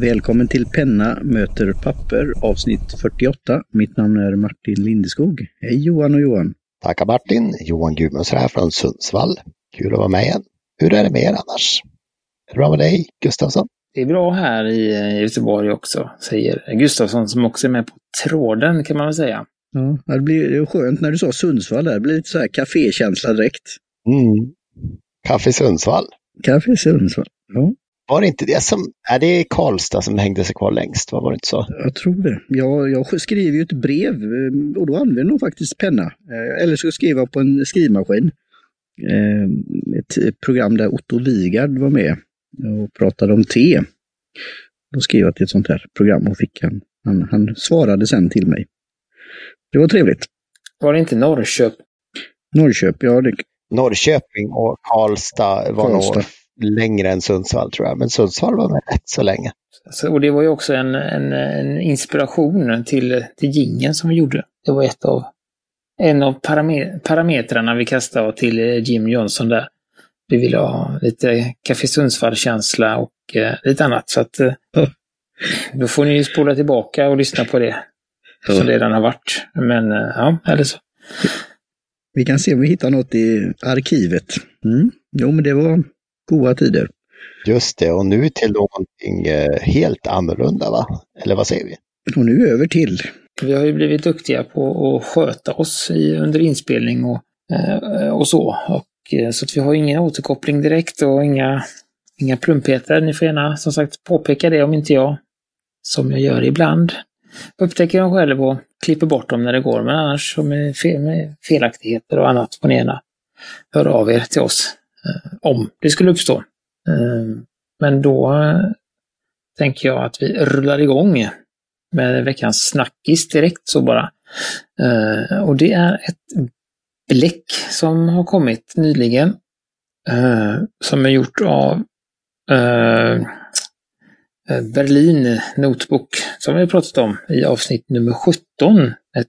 Välkommen till Penna möter papper avsnitt 48. Mitt namn är Martin Lindeskog. Hej Johan och Johan! Tackar Martin! Johan Gudmunds här från Sundsvall. Kul att vara med igen. Hur är det med er annars? Är det bra med dig Gustafsson? Det är bra här i Göteborg också, säger Gustafsson som också är med på tråden kan man väl säga. Ja, det blir skönt när du sa Sundsvall där. Det blir lite så här kafékänsla direkt. Mm. Kaffe Sundsvall. Kaffe Sundsvall, ja. Var det inte det som, är det Karlstad som hängde sig kvar längst? Var det inte så? Jag tror det. Jag, jag skriver ju ett brev eh, och då använder jag faktiskt penna. Eh, eller så skriver jag på en skrivmaskin. Eh, ett program där Otto Vigard var med och pratade om te. Då skrev jag till ett sånt här program och fick han, han, han svarade sen till mig. Det var trevligt. Var det inte Norrköp? Norrköp, ja. Det... Norrköping och Karlstad var Karlstad. nog längre än Sundsvall tror jag, men Sundsvall var med rätt så länge. Så, och det var ju också en, en, en inspiration till, till gingen som vi gjorde. Det var ett av, en av paramet parametrarna vi kastade till Jim Johnson där. Vi ville ha lite Café Sundsvall-känsla och eh, lite annat. Så att, eh, då får ni spola tillbaka och lyssna på det som redan har varit. Men eh, ja, eller så. Vi kan se om vi hittar något i arkivet. Mm. Jo, men det var goda tider. Just det, och nu till någonting eh, helt annorlunda va? Eller vad säger vi? Och nu över till. Vi har ju blivit duktiga på att sköta oss i, under inspelning och, eh, och så. Och, eh, så att vi har ingen återkoppling direkt och inga, inga plumpheter. Ni får gärna som sagt påpeka det om inte jag, som jag gör ibland, upptäcker dem själv och klipper bort dem när det går. Men annars med, fel, med felaktigheter och annat får ni gärna höra av er till oss Eh, om det skulle uppstå. Eh, men då eh, tänker jag att vi rullar igång med veckans snackis direkt så bara. Eh, och det är ett bläck som har kommit nyligen. Eh, som är gjort av eh, eh Berlin Notebook som vi pratat om i avsnitt nummer 17. Ett,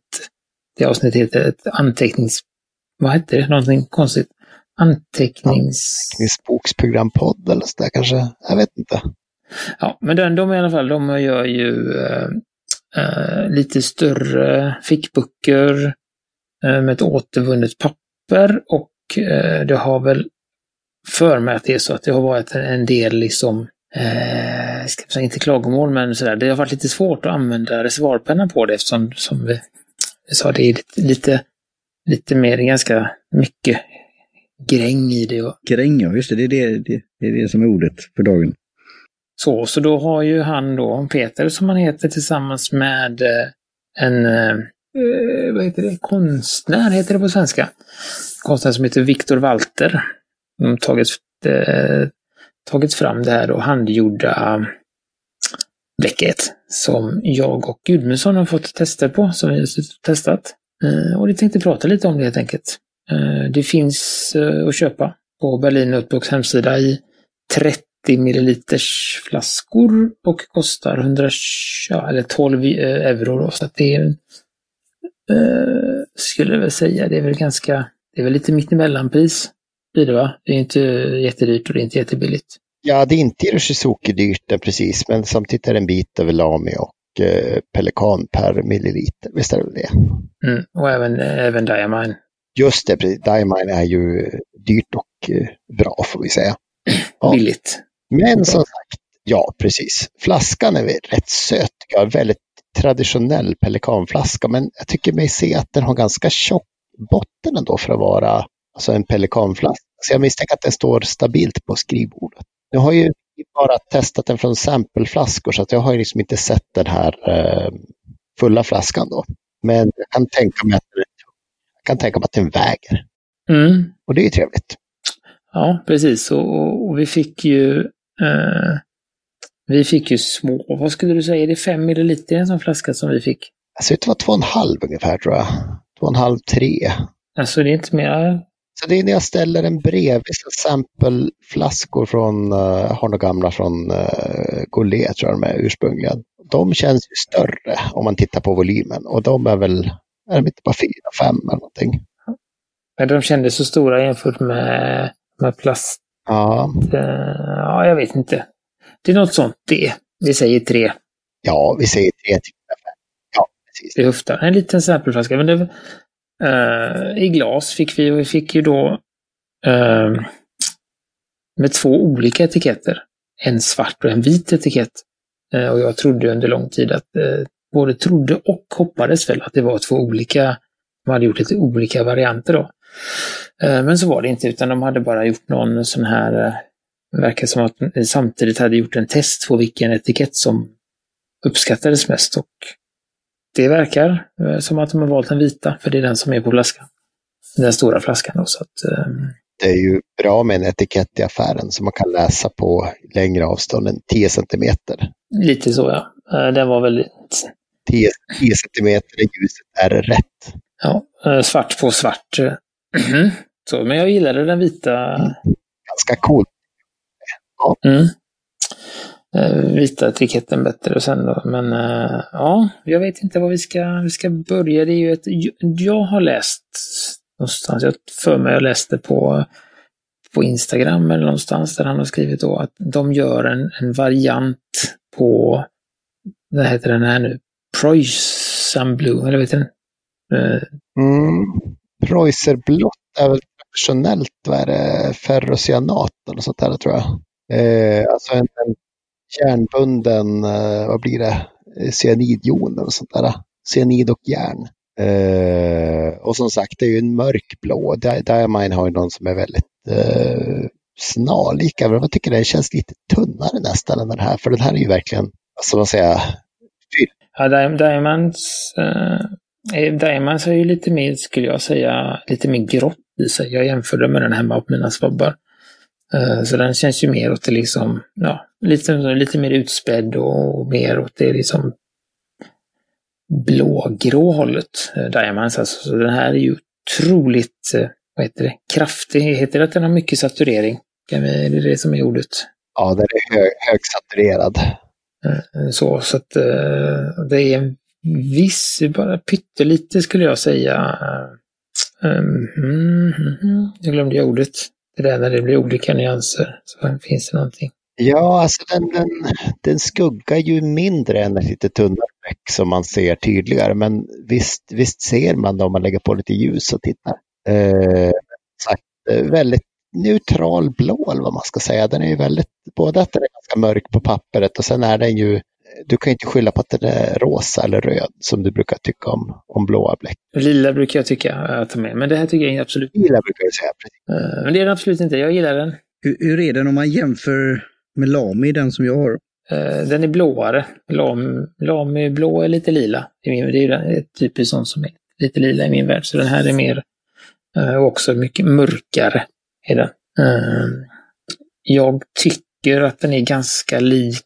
det avsnittet heter ett antecknings... Vad hette det? Någonting konstigt? Antecknings... Anteckningsboksprogrampodd eller sådär kanske? Jag vet inte. Ja, men den, de i alla fall, de gör ju äh, äh, lite större fickböcker äh, med ett återvunnet papper och det har väl för mig att det är så att det har varit en del liksom eh, ska säga, inte klagomål, men sådär. Det har varit lite svårt att använda reservoarpenna på det eftersom, som vi, vi sa, det är lite, lite, lite mer, ganska mycket gräng i det. Gräng, ja, just det. Det är det, det, det, är det som är ordet för dagen. Så, så då har ju han då, Peter som han heter, tillsammans med eh, en, eh, vad heter det, konstnär heter det på svenska. Konstnär som heter Viktor Walter. De har tagit eh, tagit fram det här och handgjorda bläcket som jag och Gudmundsson har fått tester på, som vi har testat. Eh, och vi tänkte prata lite om det helt enkelt. Eh, det finns eh, att köpa på Berlin Notebooks hemsida i 30 milliliters flaskor och kostar 100, eller 12 euro. Då, så det är, skulle jag väl säga, det är väl ganska, det är väl lite mittemellanpris blir det va? Det är inte jättedyrt och det är inte jättebilligt. Ja, det är inte Iroshizuki dyrt precis, men samtidigt är det en bit över Lami och eh, Pelikan per milliliter. Visst är det det? Mm, och även, även Diamine. Just det. Diamine är ju dyrt och eh, bra får vi säga. Ja. Billigt. Men som sagt, ja precis. Flaskan är rätt söt. Jag har väldigt traditionell pelikanflaska, men jag tycker mig se att den har ganska tjock botten ändå för att vara alltså en pelikanflaska. Så jag misstänker att den står stabilt på skrivbordet. Nu har ju bara testat den från sampleflaskor så att jag har liksom inte sett den här eh, fulla flaskan då. Men jag kan tänka mig att, jag kan tänka mig att den väger. Mm. Och det är ju trevligt. Ja, precis. Och, och, vi fick ju eh, vi fick ju små, vad skulle du säga, är det fem milliliter i en sån flaska som vi fick? Alltså det var två och en halv ungefär tror jag. Två och en halv, tre. Alltså det är inte mer så det är när jag ställer en bredvid sampleflaskor från, uh, har några gamla från uh, Goulet tror jag de är ursprungliga. De känns ju större om man tittar på volymen och de är väl, är de inte bara fyra, fem eller någonting. Men de kändes så stora jämfört med, med plast. Ja. Ja, jag vet inte. Det är något sånt det. Vi säger tre. Ja, vi säger tre. Ja, precis. Vi höftar. En liten sampelflaska. Men det, uh, I glas fick vi och vi fick ju då uh, med två olika etiketter. En svart och en vit etikett. Uh, och jag trodde under lång tid att, både trodde och hoppades väl att det var två olika, de hade gjort lite olika varianter då. Men så var det inte, utan de hade bara gjort någon sån här, det verkar som att de samtidigt hade gjort en test på vilken etikett som uppskattades mest och det verkar som att de har valt den vita, för det är den som är på flaskan. Den stora flaskan då, så att. Det är ju bra med en etikett i affären som man kan läsa på längre avstånd än 10 centimeter. Lite så ja. Den var väldigt... 10, 10 centimeter i ljuset är rätt. Ja, svart på svart. Så, men jag gillade den vita. Ganska cool. Ja. Mm. Vita etiketten bättre och sen då. Men ja, jag vet inte vad vi ska, vi ska börja. Det är ju ett, jag har läst någonstans, jag för mig jag läste på, på Instagram eller någonstans där han har skrivit då att de gör en, en variant på, vad heter den här nu, Preussen Blue, eller vet du den? Eh, mm. Preuserblått är väl traditionellt, vad är det, ferrocyanat eller sånt där tror jag. Eh, alltså en, en järnbunden, eh, vad blir det, eh, cyanidjon eller sånt där. Cyanid och järn. Eh, och som sagt, det är ju en mörkblå. Diamine har ju någon som är väldigt eh, snarlik. Jag tycker den känns lite tunnare nästan än den här. För den här är ju verkligen, vad ska man säga. Typ Ja, Diamonds, eh, eh Diamonds är ju lite mer, skulle jag säga, lite mer grått i sig. Jag jämförde med den hemma på mina svabbar. Eh, så den känns ju mer åt det liksom, ja, lite, lite mer utspädd och mer åt det liksom blågrå hållet. Eh, Diamonds alltså. Så den här är ju otroligt, eh, vad heter det, kraftig. Heter det att den har mycket saturering? Det är det som är ordet. Ja, den är hög, högsaturerad. Eh, eh, så, så att eh, det är en viss, bara pyttelite skulle jag säga. Ehm, mm, jag glömde jag ordet. Det där när det blir olika nyanser. Så finns det någonting. Ja, alltså den, den, den skuggar ju mindre än ett lite tunnare bläck som man ser tydligare. Men visst, visst ser man det om man lägger på lite ljus och tittar. Eh, sagt, väldigt neutral blå eller vad man ska säga. Den är ju väldigt, både att den är ganska mörk på pappret och sen är den ju, du kan inte skylla på att den är rosa eller röd som du brukar tycka om, om blåa bläck. Lila brukar jag tycka att ta med, men det här tycker jag absolut Lila brukar jag säga, precis. Men det är den absolut inte, jag gillar den. Hur, hur är den om man jämför med Lami, den som jag har? Den är blåare. Lam, Lami blå är lite lila. Det är ju typiskt sånt som är lite lila i min värld. Så den här är mer, och också mycket mörkare. Är den. Jag tycker att den är ganska lik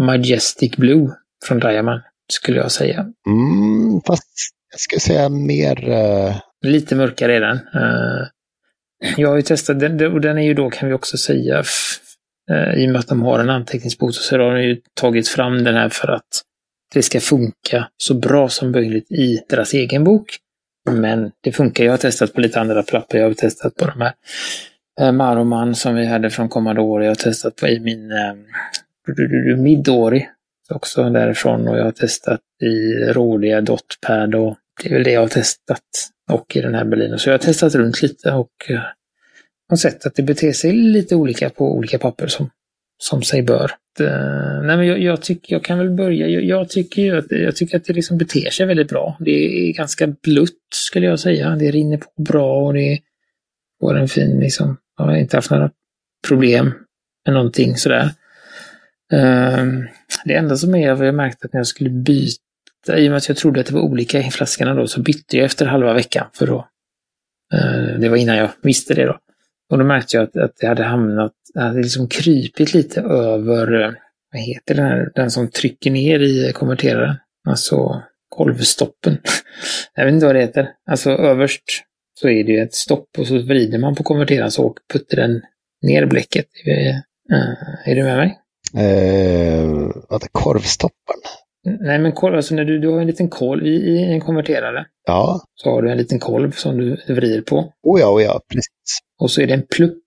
Majestic Blue från Diamond, skulle jag säga. Mm, fast jag skulle säga mer... Uh... Lite mörkare är den. Uh, jag har ju testat den och den är ju då, kan vi också säga, uh, i och med att de har en anteckningsbok så har de ju tagit fram den här för att det ska funka så bra som möjligt i deras egen bok. Men det funkar. Jag har testat på lite andra plappar. Jag har testat på de här eh, Eh, Maroman som vi hade från Commodore. Jag har testat på i min eh, Midori också därifrån och jag har testat i roliga Dotpad och det är väl det jag har testat. Och i den här Berlin. Så jag har testat runt lite och eh, har sett att det beter sig lite olika på olika papper som, som sig bör. Nej men jag, jag, tycker, jag kan väl börja, jag, jag, tycker ju att, jag tycker att det liksom beter sig väldigt bra. Det är ganska blutt skulle jag säga. Det rinner på bra och det får en fin liksom, jag har inte haft några problem med någonting sådär. Ehm, det enda som är, jag märkt att när jag skulle byta, i och med att jag trodde att det var olika i flaskorna då, så bytte jag efter halva veckan för då. Eh, det var innan jag visste det då. Och då märkte jag att, att det hade hamnat, det hade liksom krypit lite över, eh, vad heter den här, den som trycker ner i konverteraren? Alltså kolvstoppen. jag vet inte vad det heter. Alltså överst så är det ju ett stopp och så vrider man på konverteraren så puttar den ner bläcket. Är, är du med mig? Eh, vad är korvstopparen? Nej, men kolv, alltså när du, du har en liten kolv i, i en konverterare. Ja. Så har du en liten kolv som du vrider på. Oh ja, oh ja, precis. Och så är det en plupp,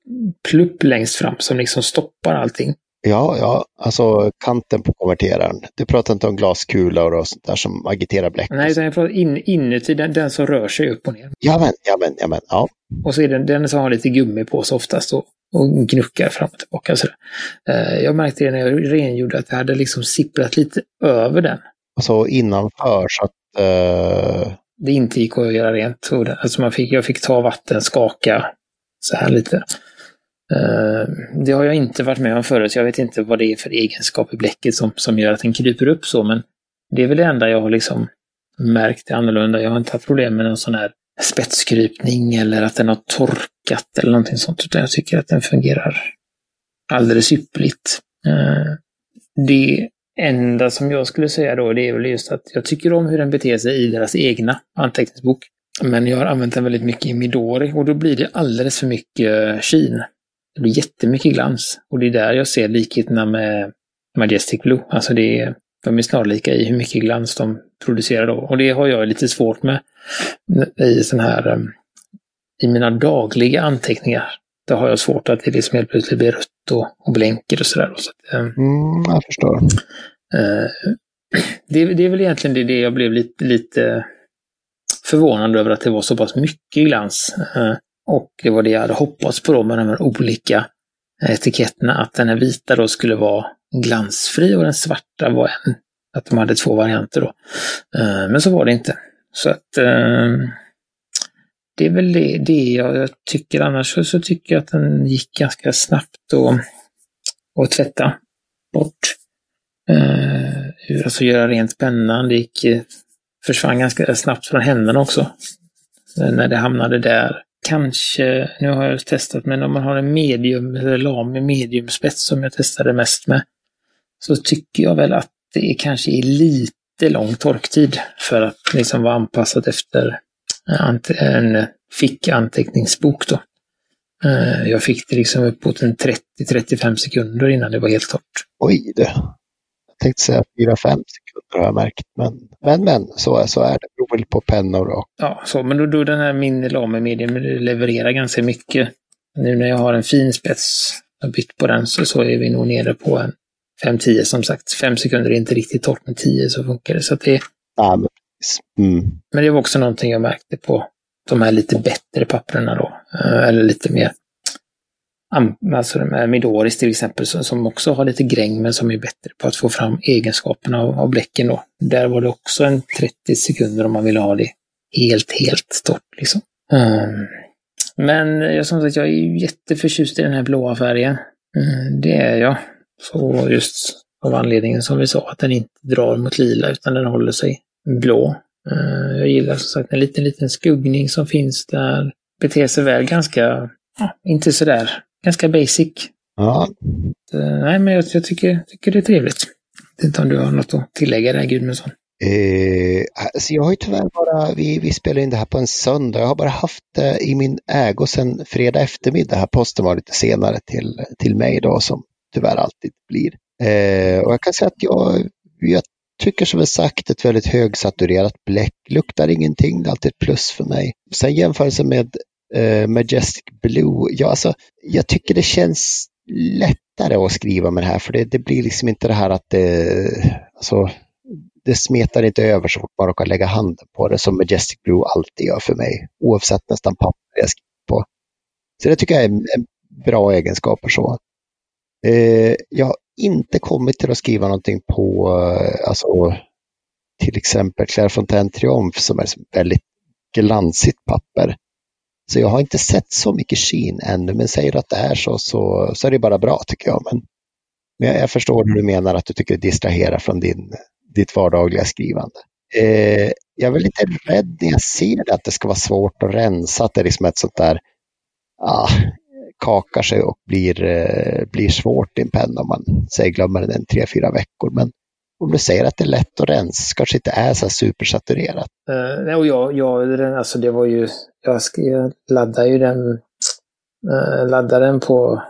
plupp längst fram som liksom stoppar allting. Ja, ja, alltså kanten på konverteraren. Du pratar inte om glaskulor och sånt där som agiterar bläck. Nej, utan jag pratar in, inuti den, den som rör sig upp och ner. Jamen, jamen, jamen, ja. Och så är det den som har lite gummi på sig oftast och, och gnuckar fram och tillbaka. Så eh, jag märkte det när jag rengjorde att det hade liksom sipprat lite över den. Alltså innanför så att... Eh... Det inte gick att göra rent. Alltså man fick, jag fick ta vatten, skaka så här lite. Eh, det har jag inte varit med om förut, så jag vet inte vad det är för egenskap i bläcket som, som gör att den kryper upp så, men det är väl det enda jag har liksom märkt är annorlunda. Jag har inte haft problem med någon sån här spetskrypning eller att den har torkat eller någonting sånt, utan jag tycker att den fungerar alldeles ypperligt. Eh, det enda som jag skulle säga då, det är väl just att jag tycker om hur den beter sig i deras egna anteckningsbok. Men jag har använt den väldigt mycket i Midori och då blir det alldeles för mycket kin. Det blir jättemycket glans. Och det är där jag ser likheterna med Majestic Blue. Alltså det är, de är snarlika i hur mycket glans de producerar då. Och det har jag lite svårt med i sån här um, i mina dagliga anteckningar. Då har jag svårt att det liksom helt plötsligt blir rött och, och blänker och sådär. Så um, mm, jag förstår. Uh, det, det, är väl egentligen det, det jag blev lite, lite förvånad över att det var så pass mycket glans. Uh, och det var det jag hade hoppats på då med de här olika eh, etiketterna, att den här vita då skulle vara glansfri och den svarta var en. Att de hade två varianter då. Eh, men så var det inte. Så att eh, det är väl det, det jag tycker. Annars så tycker jag att den gick ganska snabbt att, tvätta bort. Eh, alltså göra rent pennan. Det gick, försvann ganska snabbt från händerna också. När det hamnade där kanske, nu har jag testat, men om man har en medium eller lam mediumspets som jag testade mest med, så tycker jag väl att det kanske är lite lång torktid för att liksom vara anpassat efter en fickanteckningsbok då. Eh, jag fick det liksom uppåt en 30-35 sekunder innan det var helt torrt. Oj det. Tänkte säga 4-5 sekunder har jag märkt. Men, men, men så, så är det. Det beror väl på pennor och... Ja, så, men då, då den här min Lame Medium levererar ganska mycket. Nu när jag har en fin spets, jag bytt på den, så, så är vi nog nere på en 5-10 som sagt. Fem sekunder är inte riktigt torrt, men 10 så funkar det. Så det... Ja, men, mm. men det var också någonting jag märkte på de här lite bättre papperna då. Eh, eller lite mer alltså de här Midoris till exempel, som också har lite gräng men som är bättre på att få fram egenskaperna av, av bläcken då. Där var det också en 30 sekunder om man ville ha det helt, helt torrt liksom. Mm. men jag, som sagt, jag är jätteförtjust i den här blåa färgen. Mm, det är jag. Så just av anledningen som vi sa, att den inte drar mot lila utan den håller sig blå. Uh, jag gillar som sagt en liten, liten skuggning som finns där. Beter sig väl ganska, ja, inte sådär ganska basic. Ja. Nej, men jag, jag, tycker, tycker det är trevligt. Jag vet inte om du har något att tillägga där, Gudmundsson? Eh, alltså jag har ju tyvärr bara, vi, vi spelar in det här på en söndag, jag har bara haft det i min ägo sedan fredag eftermiddag. Här posten var lite senare till, till mig då, som tyvärr alltid blir. Eh, och jag kan säga att jag, jag tycker som sagt ett väldigt högsaturerat bläck, luktar ingenting, det är alltid ett plus för mig. Sen jämförelse med uh, Majestic Blue, ja alltså jag tycker det känns lättare att skriva med det här för det, det blir liksom inte det här att det, alltså, det smetar inte över så fort man råkar lägga handen på det som Majestic Blue alltid gör för mig, oavsett nästan papper jag skriver på. Så det tycker jag är en, bra egenskap. så. Eh, jag har inte kommit till att skriva någonting på, eh, alltså till exempel Claire Fontaine Triumph som är väldigt glansigt papper. Så jag har inte sett så mycket Sheen ännu, men säger att det är så, så, så är det bara bra tycker jag. Men, men jag, jag förstår hur du menar att du tycker det distraherar från din, ditt vardagliga skrivande. Eh, jag är lite rädd när jag ser det, att det ska vara svårt att rensa, att det är liksom ett sånt där ah, kakar sig och blir, eh, blir svårt i en penna om man säger glömmer den tre, fyra veckor. Men om du säger att det är lätt att rensa, kanske inte är så supersaturerat. Uh, och jag, jag, alltså det var ju, jag, jag laddade ju den, uh, laddade den på,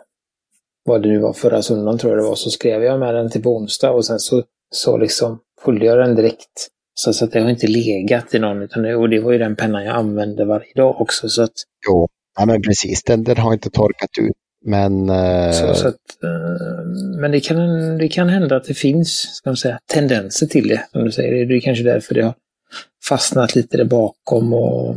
vad det nu var, förra söndagen tror jag det var, så skrev jag med den till på onsdag och sen så, så liksom följde jag den direkt. Så, så att det har inte legat i någon, utan det, och det var ju den pennan jag använde varje dag också. Så att... Jo, ja, men precis, den, den har inte torkat ut Men, eh, Så, så att, eh, men det kan, det kan hända att det finns ska man säga, tendenser till det, som du säger. Det är kanske därför det har fastnat lite där bakom. Och,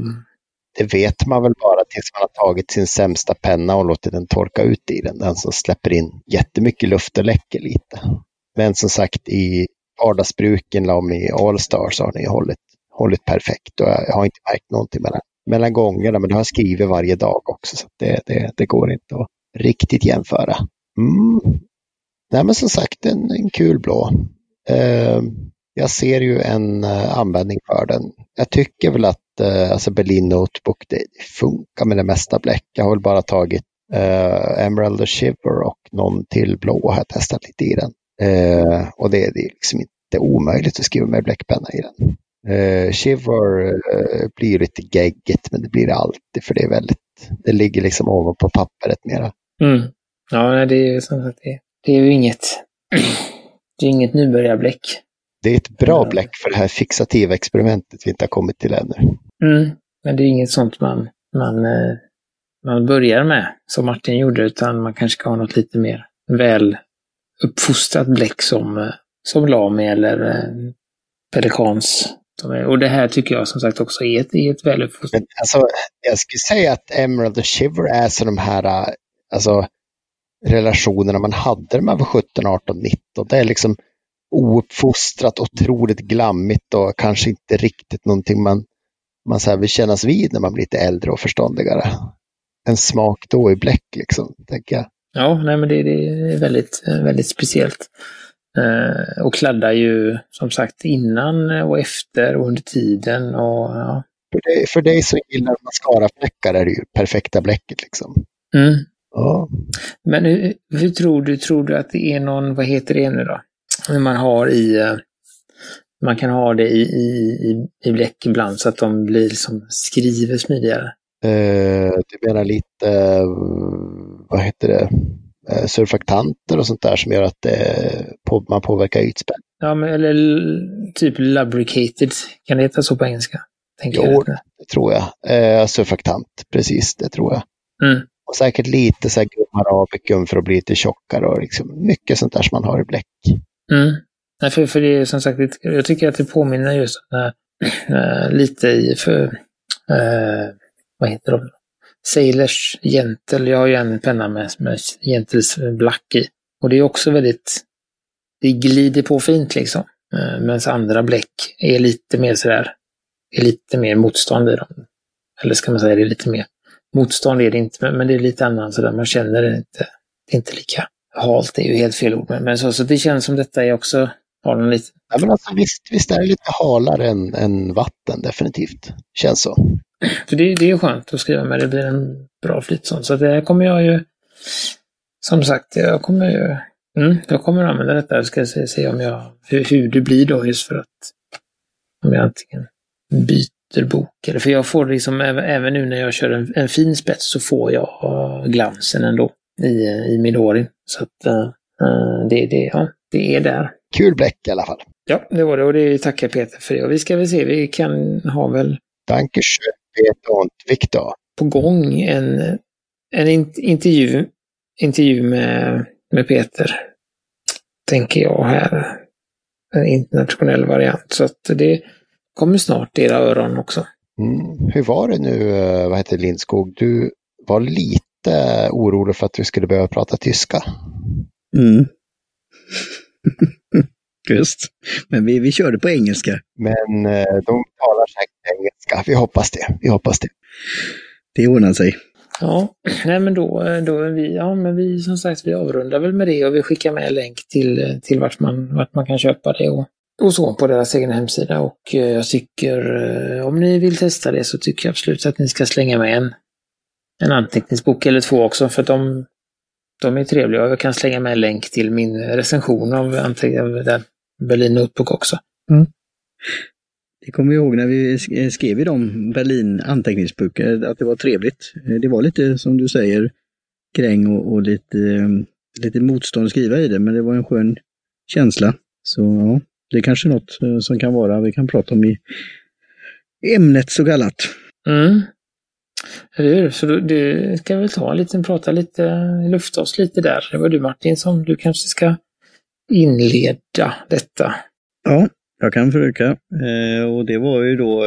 det vet man väl bara tills man har tagit sin sämsta penna och låtit den torka ut i den. Den som släpper in jättemycket luft och läcker lite. Men som sagt i vardagsbruken om i Allstar så har ni hållit, hållit perfekt och jag har inte märkt någonting mellan, mellan gångerna. Men det har jag skrivit varje dag också så det, det, det går inte att riktigt jämföra. Mm. Nej men som sagt en, en kul blå. Eh, jag ser ju en eh, användning för den. Jag tycker väl att eh, alltså Berlin Notebook, det, det, funkar med det mesta bläck. Jag har väl bara tagit eh, Emerald och Shiver och någon till blå har jag testat lite i den. Eh, och det, det, är liksom inte omöjligt att skriva med bläckpenna i den. Eh, Shiver blir lite geggigt men det blir det alltid för det är väldigt, det ligger liksom ovanpå pappret mera. Mm. Ja, det är ju som sagt, det, det är ju inget, det är inget nybörjarbläck. Det är ett bra bläck för det här fixativa experimentet vi inte har kommit till ännu. Mm. Men det är inget sånt man, man, eh, man börjar med, som Martin gjorde, utan man kanske ska ha något lite mer väl uppfostrat bläck som, eh, som Lami eller eh, Pelikans. Och det här tycker jag som sagt också är ett, är ett väl uppfostrat. Alltså, jag skulle säga att Emerald och Shiver är så de här alltså, relationerna man hade när man var 17, 18, 19. Det är liksom ouppfostrat, otroligt glammigt och kanske inte riktigt någonting man, man så vill kännas vid när man blir lite äldre och förståndigare. En smak då i bläck liksom, tänker jag. Ja, nej men det, det är väldigt, väldigt speciellt. Eh, och kladdar ju som sagt innan och efter och under tiden. Och, ja. för, dig, för dig som gillar mascarafläckar är det ju perfekta bläcket liksom. Mm. Ja. Men hur, hur, tror du, tror du att det är någon, vad heter det nu då? man har i, eh, man kan ha det i, i, i bläck ibland så att de blir som skriver smidigare. Uh, du menar lite, uh, vad heter det, uh, surfaktanter och sånt där som gör att på, man påverkar ytspänn? Ja, men, eller typ lubricated, kan det heta så på engelska? Tänker jo, jag. det tror jag. Surfaktant, precis, det tror jag. Mm. Och säkert lite så här arabicum för att bli lite tjockare och liksom mycket sånt där som man har i bläck. Mm. Nej, för, för det är som sagt, jag tycker att det påminner just äh, lite i, för, äh, vad heter de? Sailors Gentle. Jag har ju en penna med, med Gentles Black i. Och det är också väldigt, det glider på fint liksom. Eh, äh, Medan andra bläck är lite mer sådär, är lite mer motstånd i dem. Eller ska man säga, det är lite mer motstånd är det inte, men det är lite annan sådär, man känner det inte, det är inte lika halt är ju helt fel ord, men så, så det känns som detta är också, har den lite... Ja, men alltså, visst, visst är det lite halare än, än vatten, definitivt. Känns så. För det, det är ju skönt att skriva med, det blir en bra flyt sånt. Så det kommer jag ju, som sagt, jag kommer ju, mm, jag kommer använda detta. Jag ska se, se om jag, hur, hur det blir då just för att, om jag antingen byter bok. Eller för jag får liksom, även, även nu när jag kör en, en fin spets så får jag glansen ändå i, i Midori. Så att uh, det, det, ja, det är där. Kul bläck i alla fall. Ja, det var det och det tackar Peter för det. Och vi ska väl se, vi kan ha väl... Dankeschön, Peter och Viktor. På gång en, en intervju, intervju med, med Peter. Tänker jag här. En internationell variant. Så att det kommer snart i era öron också. Mm. Hur var det nu, eh, vad heter Lindskog? Du var lite orolig för att vi skulle behöva prata tyska. Mm. Just. Men vi, vi körde på engelska. Men eh, de talar säkert engelska. Vi hoppas det. Vi hoppas det. Det ordnar sig. Ja, nej men då, då är vi, ja men vi som sagt, vi avrundar väl med det och vi skickar med en länk till, till vart, man, vart man kan köpa det och, och så på deras egen hemsida. Och eh, jag tycker, eh, om ni vill testa det så tycker jag absolut att ni ska slänga med en, en anteckningsbok eller två också för att de, de är trevliga. Jag kan slänga med en länk till min recension av, av Berlin Notebook också. Mm. Det kommer jag ihåg när vi eh, skrev i de Berlin anteckningsböcker, att det var trevligt. Det var lite som du säger, gräng och, och lite, lite motstånd att skriva i det, men det var en skön känsla. Så ja, det är kanske något eh, som kan vara, vi kan prata om i ämnet så kallat. Mm. Hur? Så det ska väl ta en liten, prata lite, lufta oss lite där. Det var du Martin som du kanske ska inleda detta. Ja, jag kan försöka. Eh, och det var ju då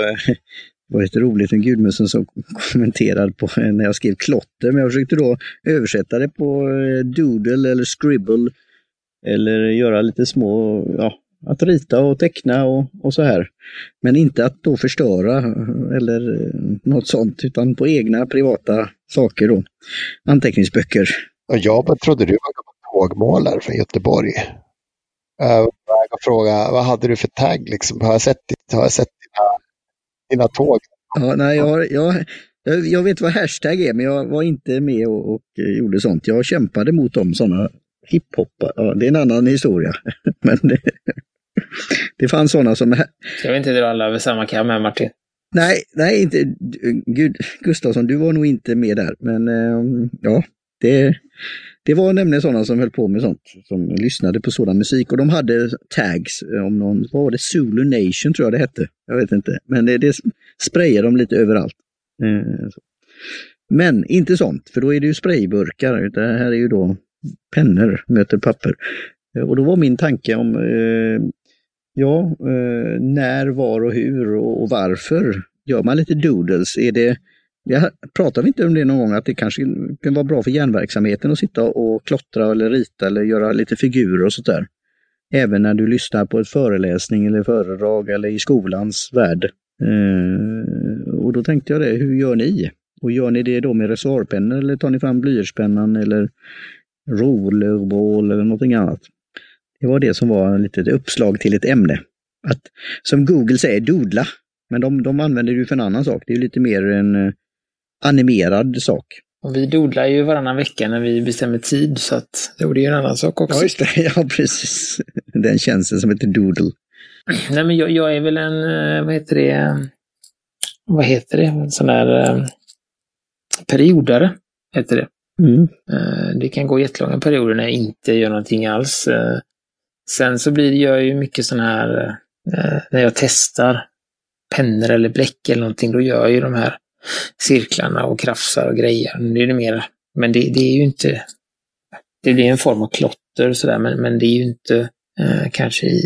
det var lite roligt med Gudmundsen som kommenterade på när jag skrev klotter, men jag försökte då översätta det på eh, doodle eller scribble eller göra lite små, ja, att rita och teckna och, och så här. Men inte att då förstöra eller eh, något sånt, utan på egna privata saker då. Anteckningsböcker. Och jag trodde du var tågmålare från Göteborg. Jag var fråga, vad hade du för tagg liksom? Har jag sett, har jag sett dina, dina tåg? Ja, nej, jag, jag, jag vet vad hashtag är, men jag var inte med och, och gjorde sånt. Jag kämpade mot dem, sådana hiphoppa. Ja, det är en annan historia. men det, det fanns sådana som... Jag vill inte dra alla över samma kam här Martin. Nej, nej, inte. Gud, Gustafsson, du var nog inte med där. Men äh, ja, det, det var nämligen sådana som höll på med sånt, som lyssnade på sådan musik. Och de hade tags om någon, vad var det, Zulu Nation tror jag det hette. Jag vet inte, men det, det sprayade de lite överallt. Äh, men inte sånt, för då är det ju sprayburkar. Det här är ju då pennor möter papper. Och då var min tanke om eh, Ja, eh, när, var och hur och, och, varför gör man lite doodles? Är det, jag pratar vi inte om det någon gång, att det kanske kan vara bra för hjärnverksamheten att sitta och klottra eller rita eller göra lite figurer och sånt där? Även när du lyssnar på ett föreläsning eller föredrag eller i skolans värld. Eh, och då tänkte jag det, hur gör ni? Och gör ni det då med reservoarpennor eller tar ni fram blyertspennan eller rollerball eller någonting annat? Det var det som var lite ett uppslag till ett ämne. Att, som Google säger, dodla. Men de, de använder det för en annan sak. Det är lite mer en uh, animerad sak. Och vi dodlar ju varannan vecka när vi bestämmer tid, så att det är ju en annan sak också. Ja, just det. Ja, precis. Den tjänsten som heter Doodle. Nej, men jag, jag är väl en, eh, vad heter det, vad heter det, en sån där um, periodare, heter det. Mm. Det kan gå jättelånga perioder när jag inte gör någonting alls. Sen så blir gör jag ju mycket sån här, eh, när jag testar pennor eller bläck eller någonting, då gör jag ju de här cirklarna och krafsar och grejer. Nu är det mer, men det, det, är ju inte, det blir en form av klotter och sådär, men, men det är ju inte eh, kanske i,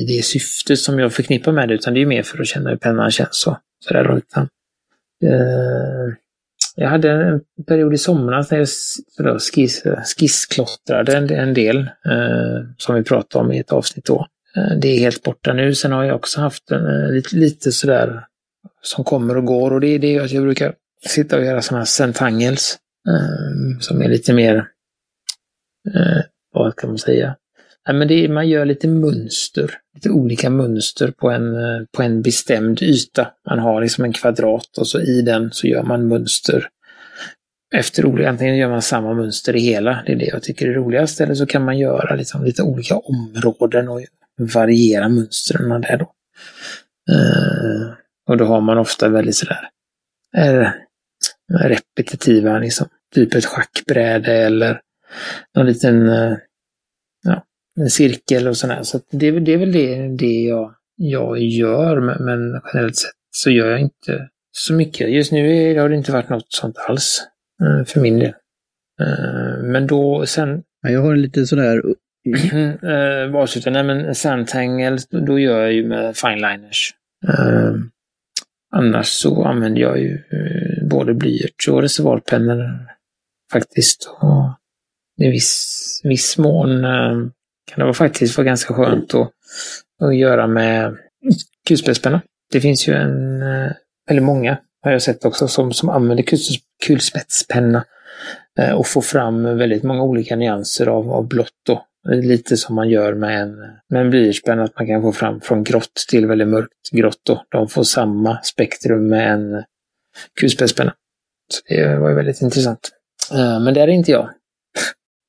i det syftet som jag förknippar med det, utan det är mer för att känna hur pennan känns och sådär. Utan, eh, jag hade en period i somras när jag skiss, skissklottrade en, en del, eh, som vi pratade om i ett avsnitt då. Eh, det är helt borta nu. Sen har jag också haft en, eh, lite, lite sådär som kommer och går och det är det att jag brukar sitta och göra sådana här centangels eh, som är lite mer, eh, vad kan man säga, Nej, men det är, man gör lite mönster, lite olika mönster på en, eh, på en bestämd yta. Man har liksom en kvadrat och så i den så gör man mönster efter olika, antingen gör man samma mönster i hela, det är det jag tycker är roligast, eller så kan man göra liksom lite olika områden och variera mönstren där då. Uh, och då har man ofta väldigt sådär uh, repetitiva, liksom, typ ett schackbräde eller någon liten uh, cirkel och sådär. Så det, det är väl det, det jag, jag gör, men generellt sett så gör jag inte så mycket. Just nu har det inte varit något sånt alls eh, för min del. Eh, men då sen... Jag har en lite sådär... uh, avsluta, nej men Sandtangle, då gör jag ju med fineliners. annars så använder jag ju både blyerts och reservoarpennor faktiskt. Och i viss, viss mån kan det faktiskt vara ganska skönt att, att göra med kulspetspenna. Det finns ju en, eh, eller många har jag sett också, som, som använder kulspetspenna eh, och får fram väldigt många olika nyanser av, av blått. Då. Lite som man gör med en, med en blyertspenna, att man kan få fram från grått till väldigt mörkt grått. Då. De får samma spektrum med en kulspetspenna. Så det var ju väldigt intressant. Eh, men det är inte jag.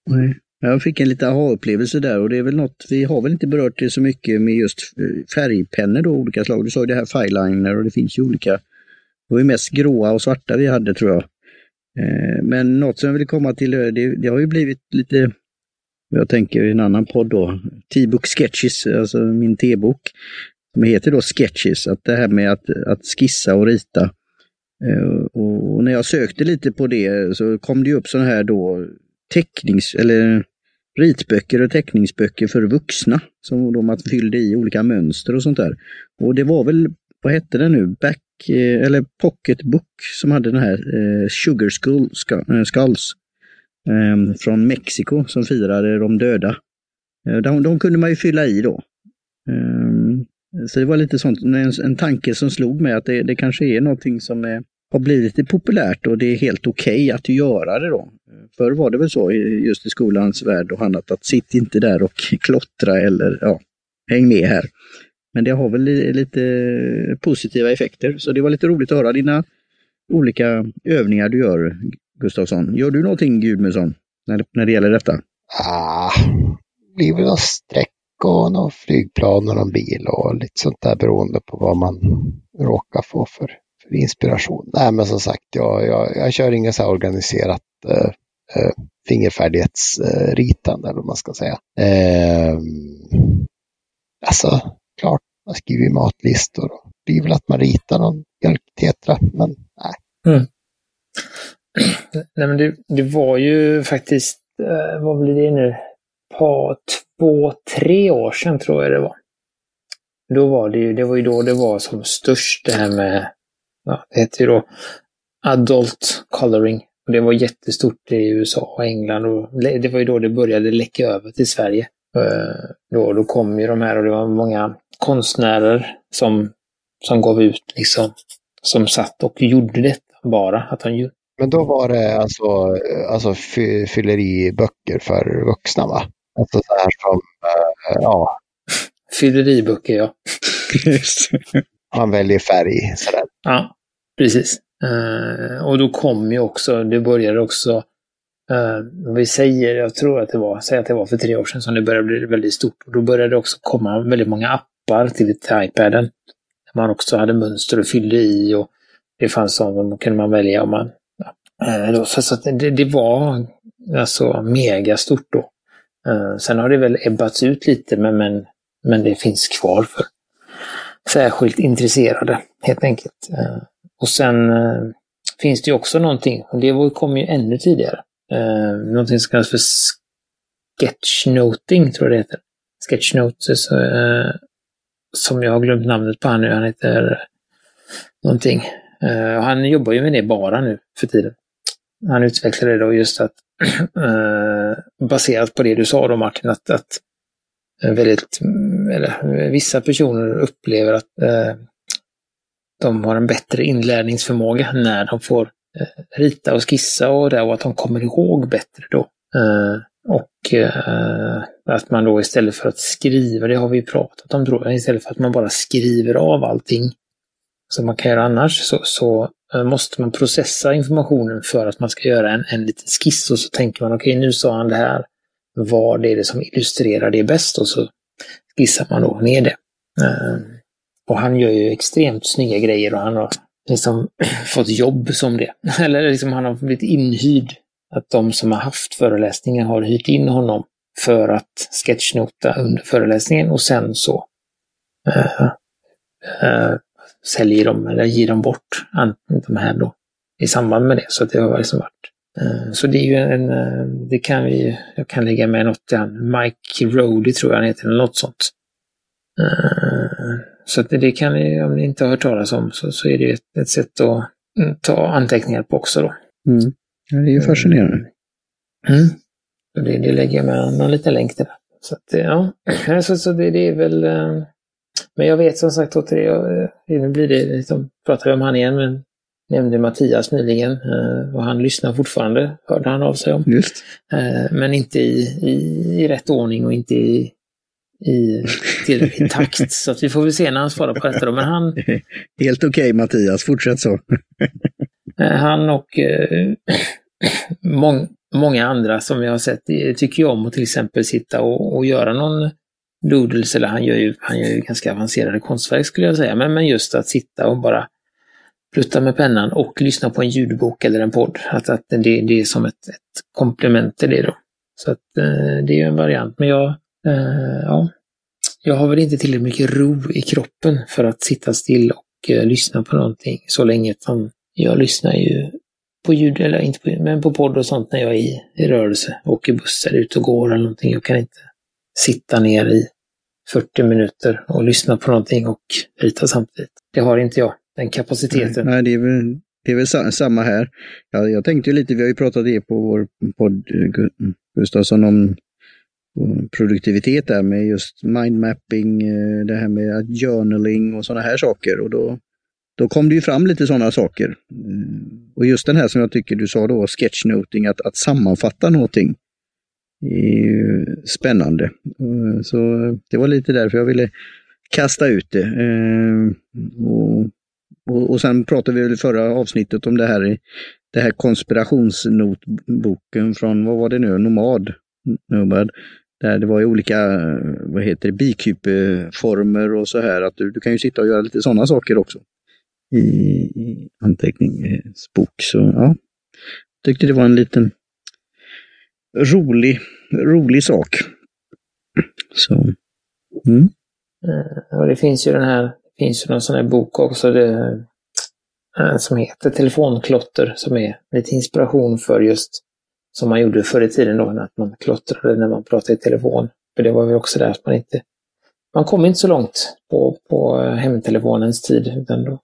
Nej. Jag fick en liten aha-upplevelse där och det är väl något, vi har väl inte berört det så mycket med just eh, färgpennor då, olika slag. Du sa ju det här Fireliner och det finns ju olika. Det var ju mest gråa och svarta vi hade tror jag. Eh, men något som jag vill komma till, eh, det, det har ju blivit lite, jag tänker i en annan podd då, T-book Sketches, alltså min T-bok, som heter då Sketches, att det här med att, att skissa och rita Och när jag sökte lite på det så kom det upp sådana här då tecknings eller ritböcker och teckningsböcker för vuxna som de fyllde i olika mönster och sånt där. Och det var väl, vad hette det nu, Back eh, eller Pocketbook som hade den här eh, Sugar Skull, eh, Skulls eh, från Mexiko som firade de döda. Eh, de, de, kunde man ju fylla i då. Eh, så det var lite sånt, en, en tanke som slog mig att det, det kanske är någonting som är, har blivit lite populärt och det är helt okej okay att göra det då. Förr var det väl så just i skolans värld och annat att sitt inte där och klottra eller ja, häng med här. Men det har väl lite positiva effekter, så det var lite roligt att höra dina olika övningar du gör, Gustavsson. Gör du någonting Gudmundsson när, när det gäller detta? Ah, det blir väl någon sträck och någon flygplan och någon bil och lite sånt där beroende på vad man råkar få för inspiration. Nej, men som sagt, jag, jag, jag kör inget så här organiserat eh, eh, fingerfärdighetsritande, eller vad man ska säga. Eh, alltså, klart, man skriver matlistor. Och det blir väl att man ritar någon mjölktetra, men nej. Mm. Nej, men det, det var ju faktiskt, eh, vad blir det nu, på två, tre år sedan tror jag det var. Då var det ju, det var ju då det var som störst det här med, ja, det heter ju då adult coloring. Och det var jättestort i USA och England och det var ju då det började läcka över till Sverige. Eh, då, då kom ju de här och det var många konstnärer som, som gav ut liksom, som satt och gjorde detta bara. Att han Men då var det alltså, alltså fylleriböcker för vuxna va? Alltså så här som, uh, ja. Fylleriböcker ja. Man väljer färg sådär. Ja, precis. Uh, och då kom ju också, det började också Uh, vi säger, jag tror att det var, säg att det var för tre år sedan som det började bli väldigt stort. Och då började det också komma väldigt många appar till, iPaden. Där man också hade mönster och fyllde i och det fanns sådana, kunde man välja om man... Ja. Eh, då, så, så det, det, var alltså mega stort då. Uh, sen har det väl ebbats ut lite men, men, men det finns kvar för särskilt intresserade helt enkelt och sen eh, finns det ju också någonting, och det kom ju ännu tidigare eh, någonting som kallas för sketchnoting, tror jag det heter. Sketchnotes, eh, eh som jag har glömt namnet på han nu. Han heter någonting. Eh, han jobbar ju med det bara nu för tiden. Han utvecklade då just att eh, baserat på det du sa då Martin, att, att väldigt, eller vissa personer upplever att eh, de har en bättre inlärningsförmåga när de får Eh, rita och skissa och det och att de kommer ihåg bättre då. Eh, och eh, att man då istället för att skriva, det har vi pratat om tror jag, istället för att man bara skriver av allting som man kan göra annars så, så eh, måste man processa informationen för att man ska göra en, en liten skiss och så tänker man okej okay, nu sa han det här. Vad är det som illustrerar det bäst? Och så skissar man då ner det. Eh, och han gör ju extremt snygga grejer och han har liksom fått jobb som det. Eller liksom han har blivit inhyrd. Att de som har haft föreläsningen har hyrt in honom för att sketchnota under föreläsningen och sen så uh, uh, säljer de eller ger de bort de här då i samband med det. Så det har liksom varit. Uh, så det är ju en, det kan vi, jag kan lägga med något till han, Mike Rody tror jag han heter, eller något sånt. Så att det kan ni, om ni inte har hört talas om, så, så är det ett, ett sätt att mm, ta anteckningar på också då. Mm. Ja, det är ju fascinerande. Mm. Det, det lägger jag med någon liten länk till. Det. Så att, ja, så, så det, det är väl... Eh, men jag vet som sagt att det, eh, nu blir det, liksom, pratar vi om han igen, men nämnde Mattias nyligen eh, och han lyssnar fortfarande, hörde han av sig om. Just. Men inte i, i, i rätt ordning och inte i i tillräcklig takt. Så att vi får väl se när han svarar på detta. Då. Men han, Helt okej okay, Mattias, fortsätt så. Eh, han och eh, mång, många andra som jag har sett tycker ju om att till exempel sitta och, och göra någon doodles, eller han gör, ju, han gör ju ganska avancerade konstverk skulle jag säga, men, men just att sitta och bara plutta med pennan och lyssna på en ljudbok eller en podd. Att, att det, det är som ett, ett komplement till det då. Så att eh, det är ju en variant. Men jag, Eh, ja. Jag har väl inte tillräckligt mycket ro i kroppen för att sitta still och eh, lyssna på någonting så länge Utan jag lyssnar ju på ljud, eller inte på ljud, men på podd och sånt när jag är i, i rörelse. Åker buss eller ute och går eller någonting. Jag kan inte sitta ner i 40 minuter och lyssna på någonting och rita samtidigt. Det har inte jag, den kapaciteten. Nej, det är väl, det är väl samma här. Jag, jag tänkte ju lite, vi har ju pratat det på vår podd, Gustafsson, om Mm, produktivitet där med just mindmapping, eh, det här med journaling och sådana här saker. Och då, då kom det ju fram lite sådana saker. Mm, och just den här som jag tycker du sa då, sketchnoting, att, att sammanfatta någonting är ju spännande. Mm, så det var lite därför jag ville kasta ut det. Och, och, och sen pratade vi i förra avsnittet om det här, det här konspirationsnotboken från, vad var det nu, Nomad? Nomad där det var i olika eh, vad heter det, bikupeformer och så här. Att du, du kan ju sitta och göra lite sådana saker också i, i anteckningsbok. Eh, så ja, tyckte det var en liten rolig, rolig sak. Så. Mm. Ja, det finns ju den här, det finns ju någon sån här bok också det, som heter Telefonklotter som är lite inspiration för just som man gjorde förr i tiden då, att man klottrade när man pratade i telefon. För det var ju också där att man inte... Man kom inte så långt på, på hemtelefonens tid, utan då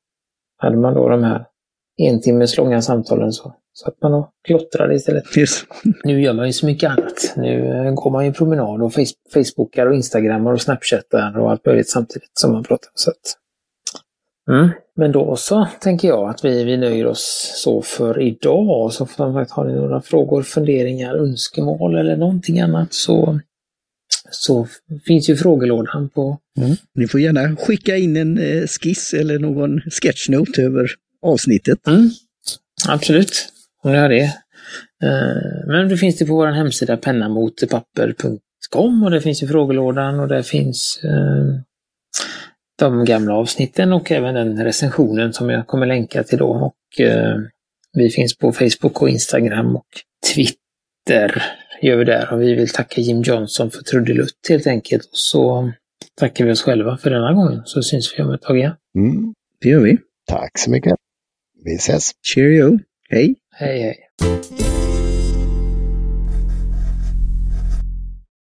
hade man då de här en timmes långa samtalen så satt man och klottrade istället. Yes. Nu gör man ju så mycket annat. Nu går man ju promenad och Facebookar och Instagrammar och Snapchattar och allt möjligt samtidigt som man pratar. Så att, mm. Men då så tänker jag att vi, vi nöjer oss så för idag. Så sagt, har ni några frågor, funderingar, önskemål eller någonting annat så, så finns ju frågelådan på... Mm. Ni får gärna skicka in en eh, skiss eller någon sketchnote över avsnittet. Mm. Absolut, om ni har det. Eh, men det finns det på vår hemsida pennamotpapper.com och det finns ju frågelådan och där finns eh, de gamla avsnitten och även den recensionen som jag kommer länka till då. Och eh, vi finns på Facebook och Instagram och Twitter gör vi där och vi vill tacka Jim Johnson för trudelutt helt enkelt. Och så tackar vi oss själva för denna gången så syns vi om ett tag igen. Mm, det gör vi. Tack så mycket. Vi ses. Cheerio. Hej. Hej hej.